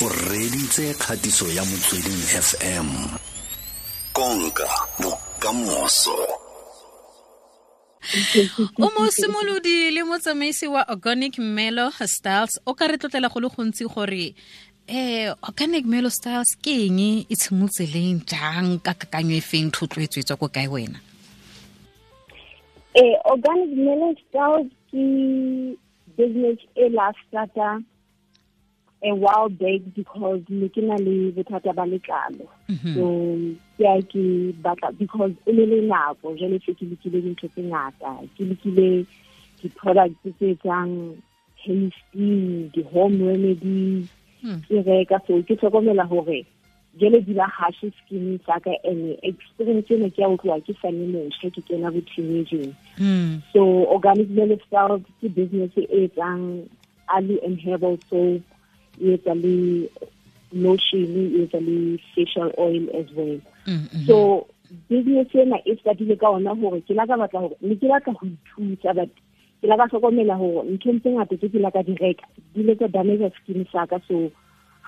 o reditse kgatiso ya motsweding fm konka bokamoso. O mosimolodi le motsamaisi wa organic melo styles o ka re tlotlela go le gontsi gore eh organic melo styles ke eng e tshimotseleng jang ka kakanyo e feng thotloetswe tswa ko kae wena? Eh organic melo styles ke business e la starta a while back because ne ke na le bothata ba letlalo Mhm. so ya ke batla because e ne le nako jale se ke lekile dintho tse ngata ke lekile di-products tse etsang hasting di-home remedies Hmm. ke reka so ke tlhokomela gore jale di ba hashe skin sa ka and experience ena ke ya go tloga ke sane mošwa ke kena bo teenageng mm. so organic lifestyle ke business e etsang early and herbal soap e etsa le lotion e etsa le facial oil as well. Mm, mhm. so business ena e startile ka ona hore ke la ka batla hore ne ke batla ho ithuta but ke la ka hlokomela hore ntho tse ngata tse ke la ka di reka di le tsa damage skin sa ka. So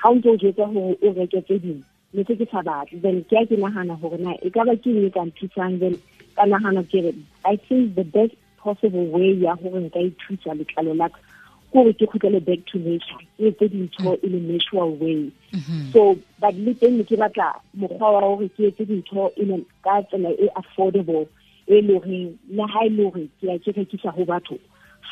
ha o ntso o jetsa hore o reke tse ding ne se ke sa batle. Then ke ya ke nahana hore na e ka ba ke eng e ka then ka nahana ke re i think the best possible way ya hore nka ithusa letlalo la ka kore ke kgutlele back to nature ke etse dintho e le natural way. Mhm. so but le teng ne ke batla mokgwa wa hore ke etse dintho ka tsela e affordable e le horeng le ha e le hore ke ya ke rekisa ho batho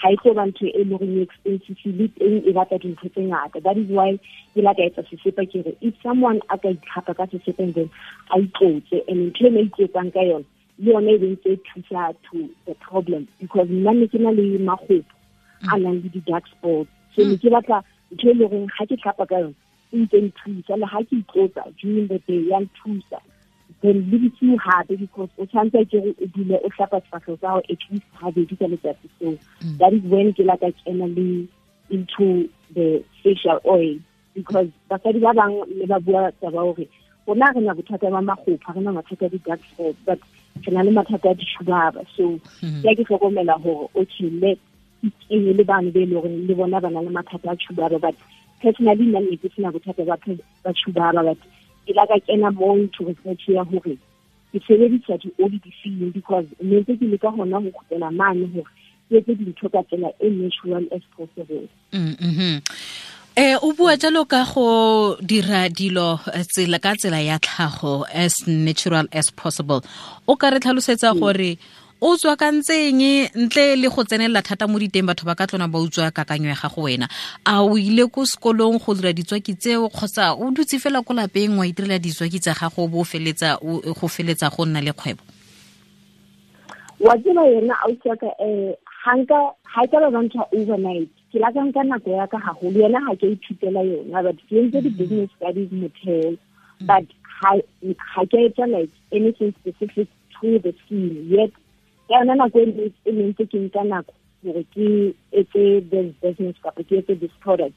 ha e tlo ba ntho e e expensive le teng e batla dintho tse ngata. That is why ke la ka etsa sesepa ke re if someone a ka itlhapa ka sesepeng then a itlotse. And ntho e ne a itlotsang ka yone le yone e bentse thusa to the problem. Because nna ne ke na le magopo a nang le di-dark spots so ne ke batla ntho e le ha ke tlhapa ka yone e ntse nthusa. Le ha ke itlotsa during the day ya nthusa. Then le bosiu gape because o tshwanetse ke o dule o tlhapa sefatlhego sa gago at least gabedi ka letsatsi so mm. that is when ke la ka kena le into the facial oil. Because basadi ba bangwe le ba bua taba gore rona re na bothata ba magopha re na mathata a di-dark spots but re na le mathata a ditšhubaba so mm-hmm. ya ke tlhokomela gore okay let kenye le bane be e le gore le bona ba na le mathata a tšhubaba but personally nna ne ke sena bothata ba phe- ba tšhubaba but ke la ka kena mo into research ya gore ke sebedisa di-oli feeling because ne ntse ke leka gona go kgutlela mane gore ke etse dintho ka tsela e natural as possible. Mm, mhm. eh o bua jalo ka go dira dilo eh, tsela ka tsela ya tlhago as natural as possible. O ka re tlhalosetsa gore o tswa ka ntseng ntle le go tsenelela thata mo diteng batho ba ka tlona ba utswa kakanyo ya gago wena. A o ile ko sekolong go dira ditswaki tseo kgotsa o dutse fela ko lapeng wa itirela ditswaki tsa gago bo feletsa go feletsa go nna le kgwebo? Wa tseba yona ausi ka um hanka ha ka ba bantsha overnight. Ke la ka nka nako ya ka gagolo yena ha ke ithutela yona but ke entse di-business ka di motheo. But ha ha ke etsa like anything specific to the scene. Yet ka yona nako e ne- e ntse ke nka nako gore ke etse this business kapa ke etse this product.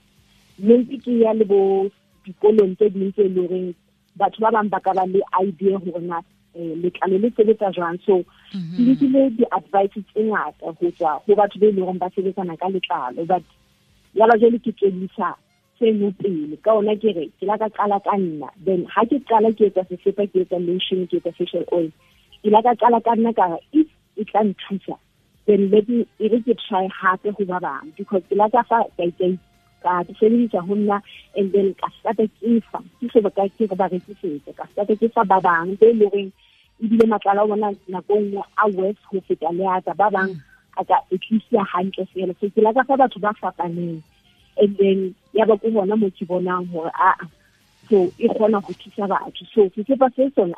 Mme ntse ke ya le bo dikolong tse ding tse e le goreng batho ba bang ba ka ba le idea gore na eh, letlalo le sebetsa jwang. So ke lekile di-advice tse ngata go tswa go batho ba e leng ba sebetsana ka letlalo but jalo jale ke tswedisa seno pele. Ka ona ke re ke la ka qala ka nna then ha ke qala ke etsa sesepa ke etsa lotion ke etsa facial oil. Ke la ka qala ka nna ka if e tla nthusa. Then let me e ke try hape go ba bang because ke la ka fa ka ke ka di sebedisa ho nna and then ka starta ke fa ke se ba ka ke ba rekisetsa ka starta ke fa ba bang be le leng horeng ebile matlala o bona nako e nngwe a worse ho feta le a ba bang a ka at least ya hantle fela. So ke la ka fa batho ba fapaneng and then ya ba ko bona mo ke bonang hore aa so e kgona go thusa batho. So sekepa se sona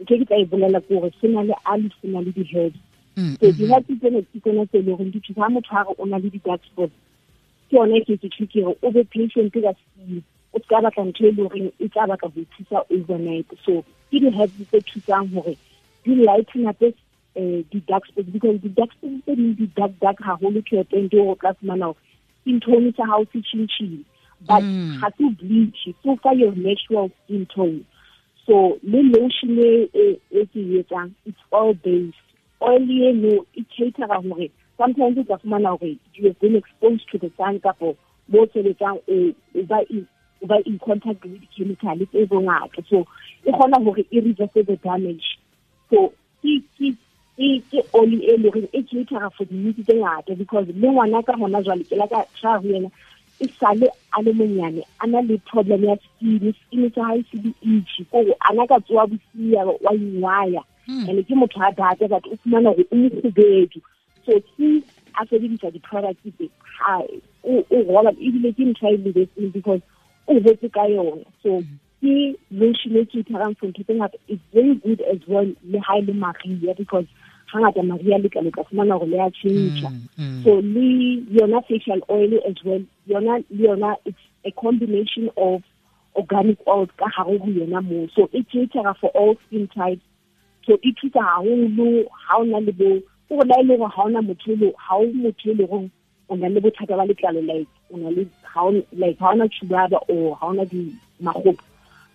ntho e ke tla e bolela ke gore se na le ali se na le di-herbs Mm, so mhm. di-herbs tsene ke tsone tse e leng gore di thusa motho a re o na le di-dark spots ke yone ke ke ke re o be patient ka skin o ska batla ntho e le goreng e tla batla go thusa overnight so ke di-herbs tse thusang gore di lighten up um di-dark spots because di-dark spots tse ding di-dark dark haholo ke teng ke gore o tla fumana gore skin sa hao se tšhintšhile but Mm. se bleach so fa your natural skin tone so le lotion e e- ke etsang it's all based oil eno e catera gore sometimes o tla fumana gore you have been exposed to the sun kapo mo o sebetsang o ba in contact le di-chemical tse bongata. So e kgona hore e reverse the damage. So ke oli e le gore e cater for di-needs tse ngata because le ngwana ka gona jwale ke la ka ho yena e sale a le monyane a na le problem ya skin skin sa hae se di itchy. Kore a na ka tsoa bosia wa ingwaya. And ke motho a data but o fumana gore o mokgubedu so ke a sebedisa di-product tse o roba ebile ke ntho a e lebetseng because o botse ka yona. So ke lotion e ke itharang for ntho tse ngata. It's very good as well le ha e le maria because hangata maria le ka le ka fumana gore le a change mm, mm. so le yona facial oil as well yona le yona it's a combination of organic oils ka hare ho yona mo so e cater for all skin types so e thusa haholo ha o na le bo o la ile go ha ona motho le ha o motho le go o na le bothata ba letlalo like o na le like ona chubaba or ha ona di magopo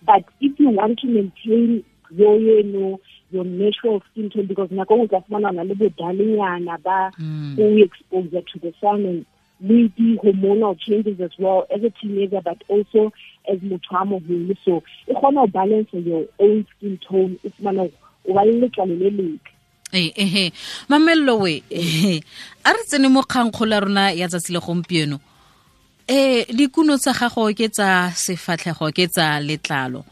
but if you want to maintain your you your natural skin tone because nako nngwe ka fumana na le bodalenyana ba mm. go exposure to the sun and le di-hormonal changes as well as a teenager but also as motho a moholo so e kgona go balance your own skin tone e fumana o le letlalo le letle. Ehe mamello we a re tsene mo kgankgola rona ya tsatsi le gompieno. Eh dikuno tsa gago ke tsa sefatlhego ke tsa letlalo.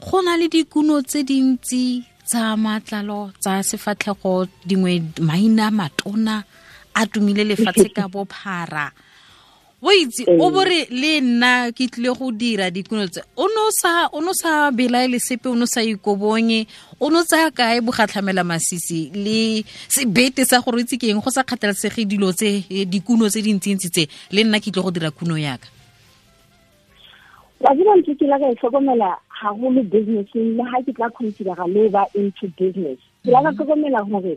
Go na le dikuno tse dintsi tsa matlalo tsa sefatlhego dingwe maina matona a tumile lefatshe ka bophara o itse o bore le nna ke tlile go dira dikuno tse o no sa belaele sepe o no sa ikobonye o no tsaya kae bogatlhamela masisi le sebete sa gore itse ke eng? Go sa kgathalesege dilo tse dikuno tse dintsintsi tse le nna ke tle go dira kuno yaka wa tseba ntho ke la ka e tlhokomela gagolo businesseng le ga ke tla considera le ba into business. Ke la ka mm-hmm. tlhokomela gore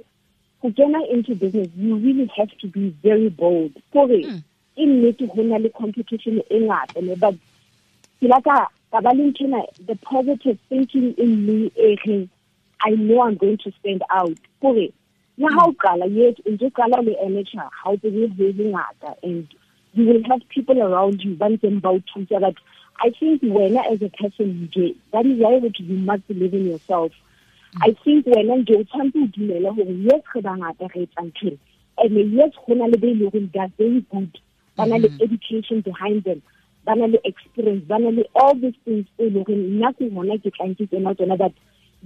go kena into business you really have to be very bold. Gore mm. E nnete go na le competition e ngata ne but ke la ka ka ba le the positive thinking in me e reng I know I'm going to stand out. Kore le ha o qala yet o ntse qala le amateur ha o tsebe ho le ngata and you will have people around you ba ntseng ba o thusa. But I think wena as a person nje that is why you must believe in yourself. I think wena nje o tshwanetse o dumele gore yes re bangata re etsa ntho and yes go na le be le gore they are very good ba na le mm-hmm. education behind them ba na le experience ba na le all these things tse le gore nna ke gona ke tlang ke tsena tsona but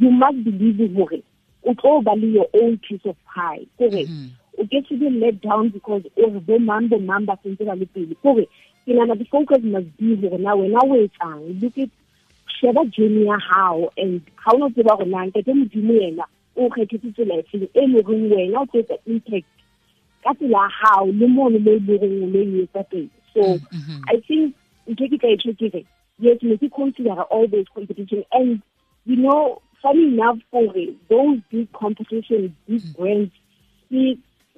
you must believe gore o tlo ba le your own piece of pie kore mm-hmm. o ke se be let down because o re bo mang bo mang ba sentse ba le pele kore ke nana the focus must be gore na wena o etsang look at sheba journey ya hao and ga o no tseba gore na ntate modimo yena o kgethetse tsela efeng e le goreng wena o impact ka tsela hao le mo le goreng o lo e etsa teng. So mm, mm-hmm. i think ntho ke ka e tlhokere yes me ke consider all those competition and you know funny enough for those big competitions big mm. brands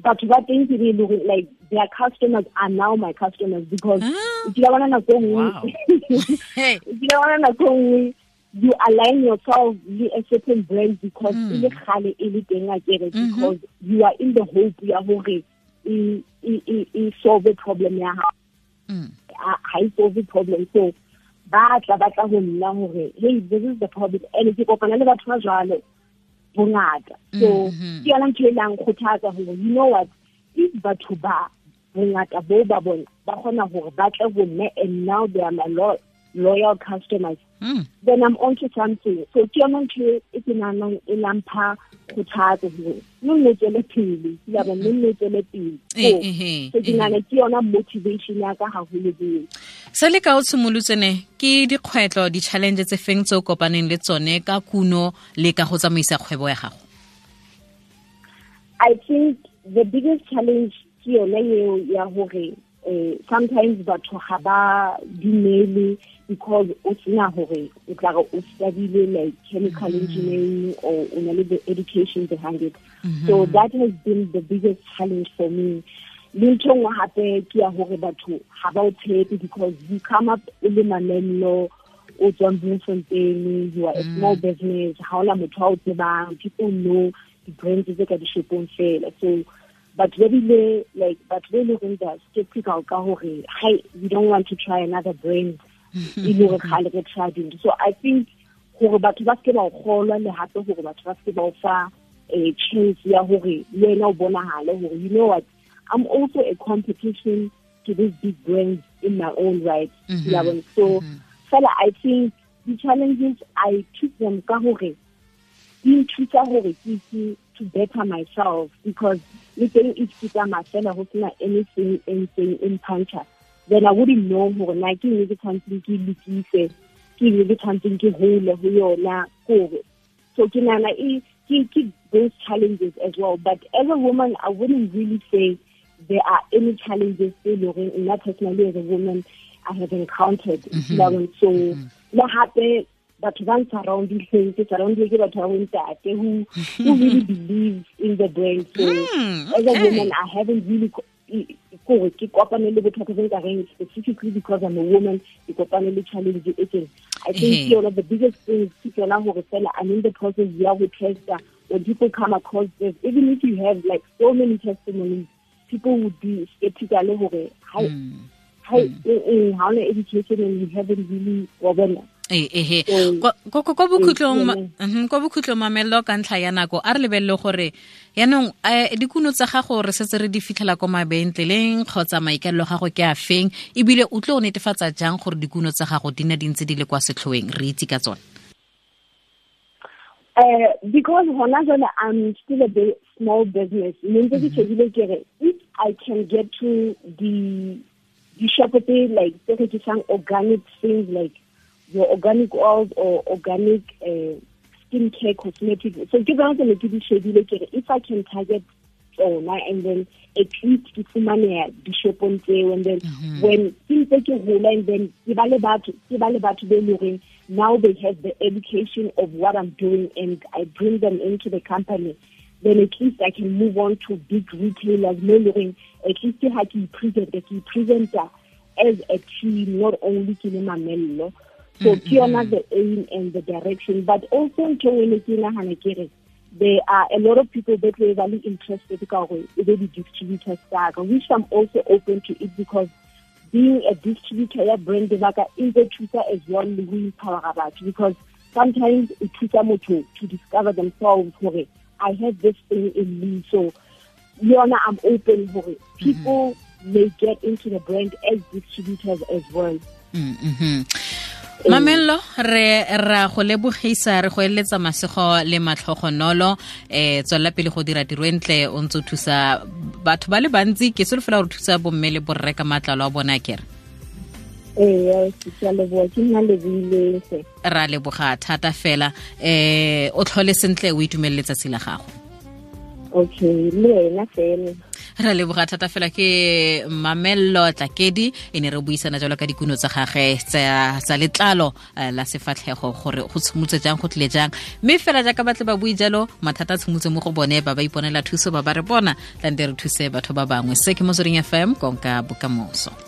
batho ba teng ke le like their customers are now my customers because o kila bona nako nngwe o kila bona nako nngwe you align yourself with a certain brand because mm. le le teng a mm-hmm. because you are in the hope ya hore e e e solve problem ya ha ha e solve problem. So ba tla ba tla go nna gore hey this is the problem. And ke kopana le batho ba jalo bongata. So mm-hmm. ke yona ntho e lang kgothatsa gore you know what? If batho ba bongata bo ba bona ba kgona gore ba tle go nne and now they are my loyal customers mm. then i'm on to something. So ke yona ntho e ke nanang e lampha kgothatso gore no nne tswele pele. Ke yaba no nne tswele pele. Eh, so eh, eh, ke nana ke yona motivation ya ka haholo beo se le ka o tshimolotsene ke dikgwetlo di-challenge tse feng tse o kopaneng le tsone ka kuno le ka go tsamaisa kgwebo ya gago? I think the biggest challenge ke yone eo ya gore sometimes batho ga ba dumele because o sena gore o tla re o studyile like chemical mm. engineering or o na le the education behind it mm -hmm. so that has been the biggest challenge for me le ntho nngwe gape ke ya gore batho ga ba o tshepe because you come up o le manenlo o tswang bloemfontein you are a Mm. small business ga ona motho a o tsebang people know di-brands tse ka dishopong fela so batho ba bile like batho ba e le goreng they skeptical ka gore hi we don't want to try another brand e le gore kgale re trading so i think gore batho ba seke ba o kgolwa le gape gore batho ba seke ba o fa um chance ya gore le wena o bonagale gore you know what? I'm also a competition to these big brands in my own right. Ya bona so fela i think the challenges i took them ka gore di nthusa gore ke itse to better myself because le teng if ke tsamaya fela go sena anything e ntseng e mpantsha then i wouldn't know gore na ke eng ke tshwantseng ke lokise ke eng ke tshwantseng ke hole ho yona. Kore so ke nana e ke ke those challenges as well. But as a woman i wouldn't really say there are any challenges tse leng gore nna personally as a woman i have encountered. La bona, so le gape batho ba surrounding ke surrounded ke batho ba bontate who who really believe in the brand. So Mm, as a woman i haven't really e- kore ke kopane le bothata bo nkareng specifically because i'm a woman ke kopane le challenge e teng. I think ke yona the biggest thing ke fela gore fela i'm in the process ya go testa when people come across this. Even if you have like so many testimonies people would be skeptical gore hi hi hmm. how hmm. mm, mm, na education and you haven't really ee ehe Ko- ko bokhutlong ma- mhm, ko bokhutlong mamello ka ntlha ya nako a re lebelele gore yaanong um dikuno tsa gago re setse re di fitlhela ko mabentleleng kgotsa maikalelo gago ke a feng? Ebile o tlo o netefatsa jang gore dikuno tsa gago di di ntse di le kwa setlhoeng? Re itse ka tsone. Uh, because jwale I'm still a bit small business. Ne ntse ke shebile ke re if I can get to the the shop tse like tse rekisang organic things like your organic oils or organic uh, skincare cosmetics. So ke bona tse ne ke di shebile if I can target tsona and then at least ke fumaneha dishopong tseo and then when ke ntse ke hola and then ke ba le batho ke ba le batho be leng now they have the education of what I'm doing and I bring them into the company then at least I can move on to big retailers. Mo leng at least ha ke present ke presenter as a team not only ke le mamello so ke yona the aim and the direction. But also ntho ne ke nagana ke re there are a lot of people that were really interested ka gore e be di-distributors tsaka which I'm also open to it because being a distributor brand baka e ntse thusa as well empowera batho. Because sometimes e thusa motho to discover themselves gore I have this thing in me. So yona I'm open gore people may get into the brand as distributors as well. Mm, mhm. Mamello re ra go lebogisa re go eletsa masego le matlhogonolo. Eh tswela pele go dira tiro e ntle o ntse o thusa batho ba le bantsi. Ke se le fela gore thusa bomme le borre ka matlalo a bona kere ee ra leboga thata fela. Eh o tlhole sentle o itumeleletsatsi la gago. Okay le wena fela ra leboga thata fela ke mamello tlakedi e ne re buisana jalo ka dikuno tsa gage tsa letlalo eh, la sefatlhego gore go tshimotse jang go tlile jang. Mme fela jaaka batle ba bui jalo mathata a tshimotse mo go bone ba ba iponela thuso ba ba re bona tlante re thuse batho ba bangwe. Se ke motsweding fm konka bokamoso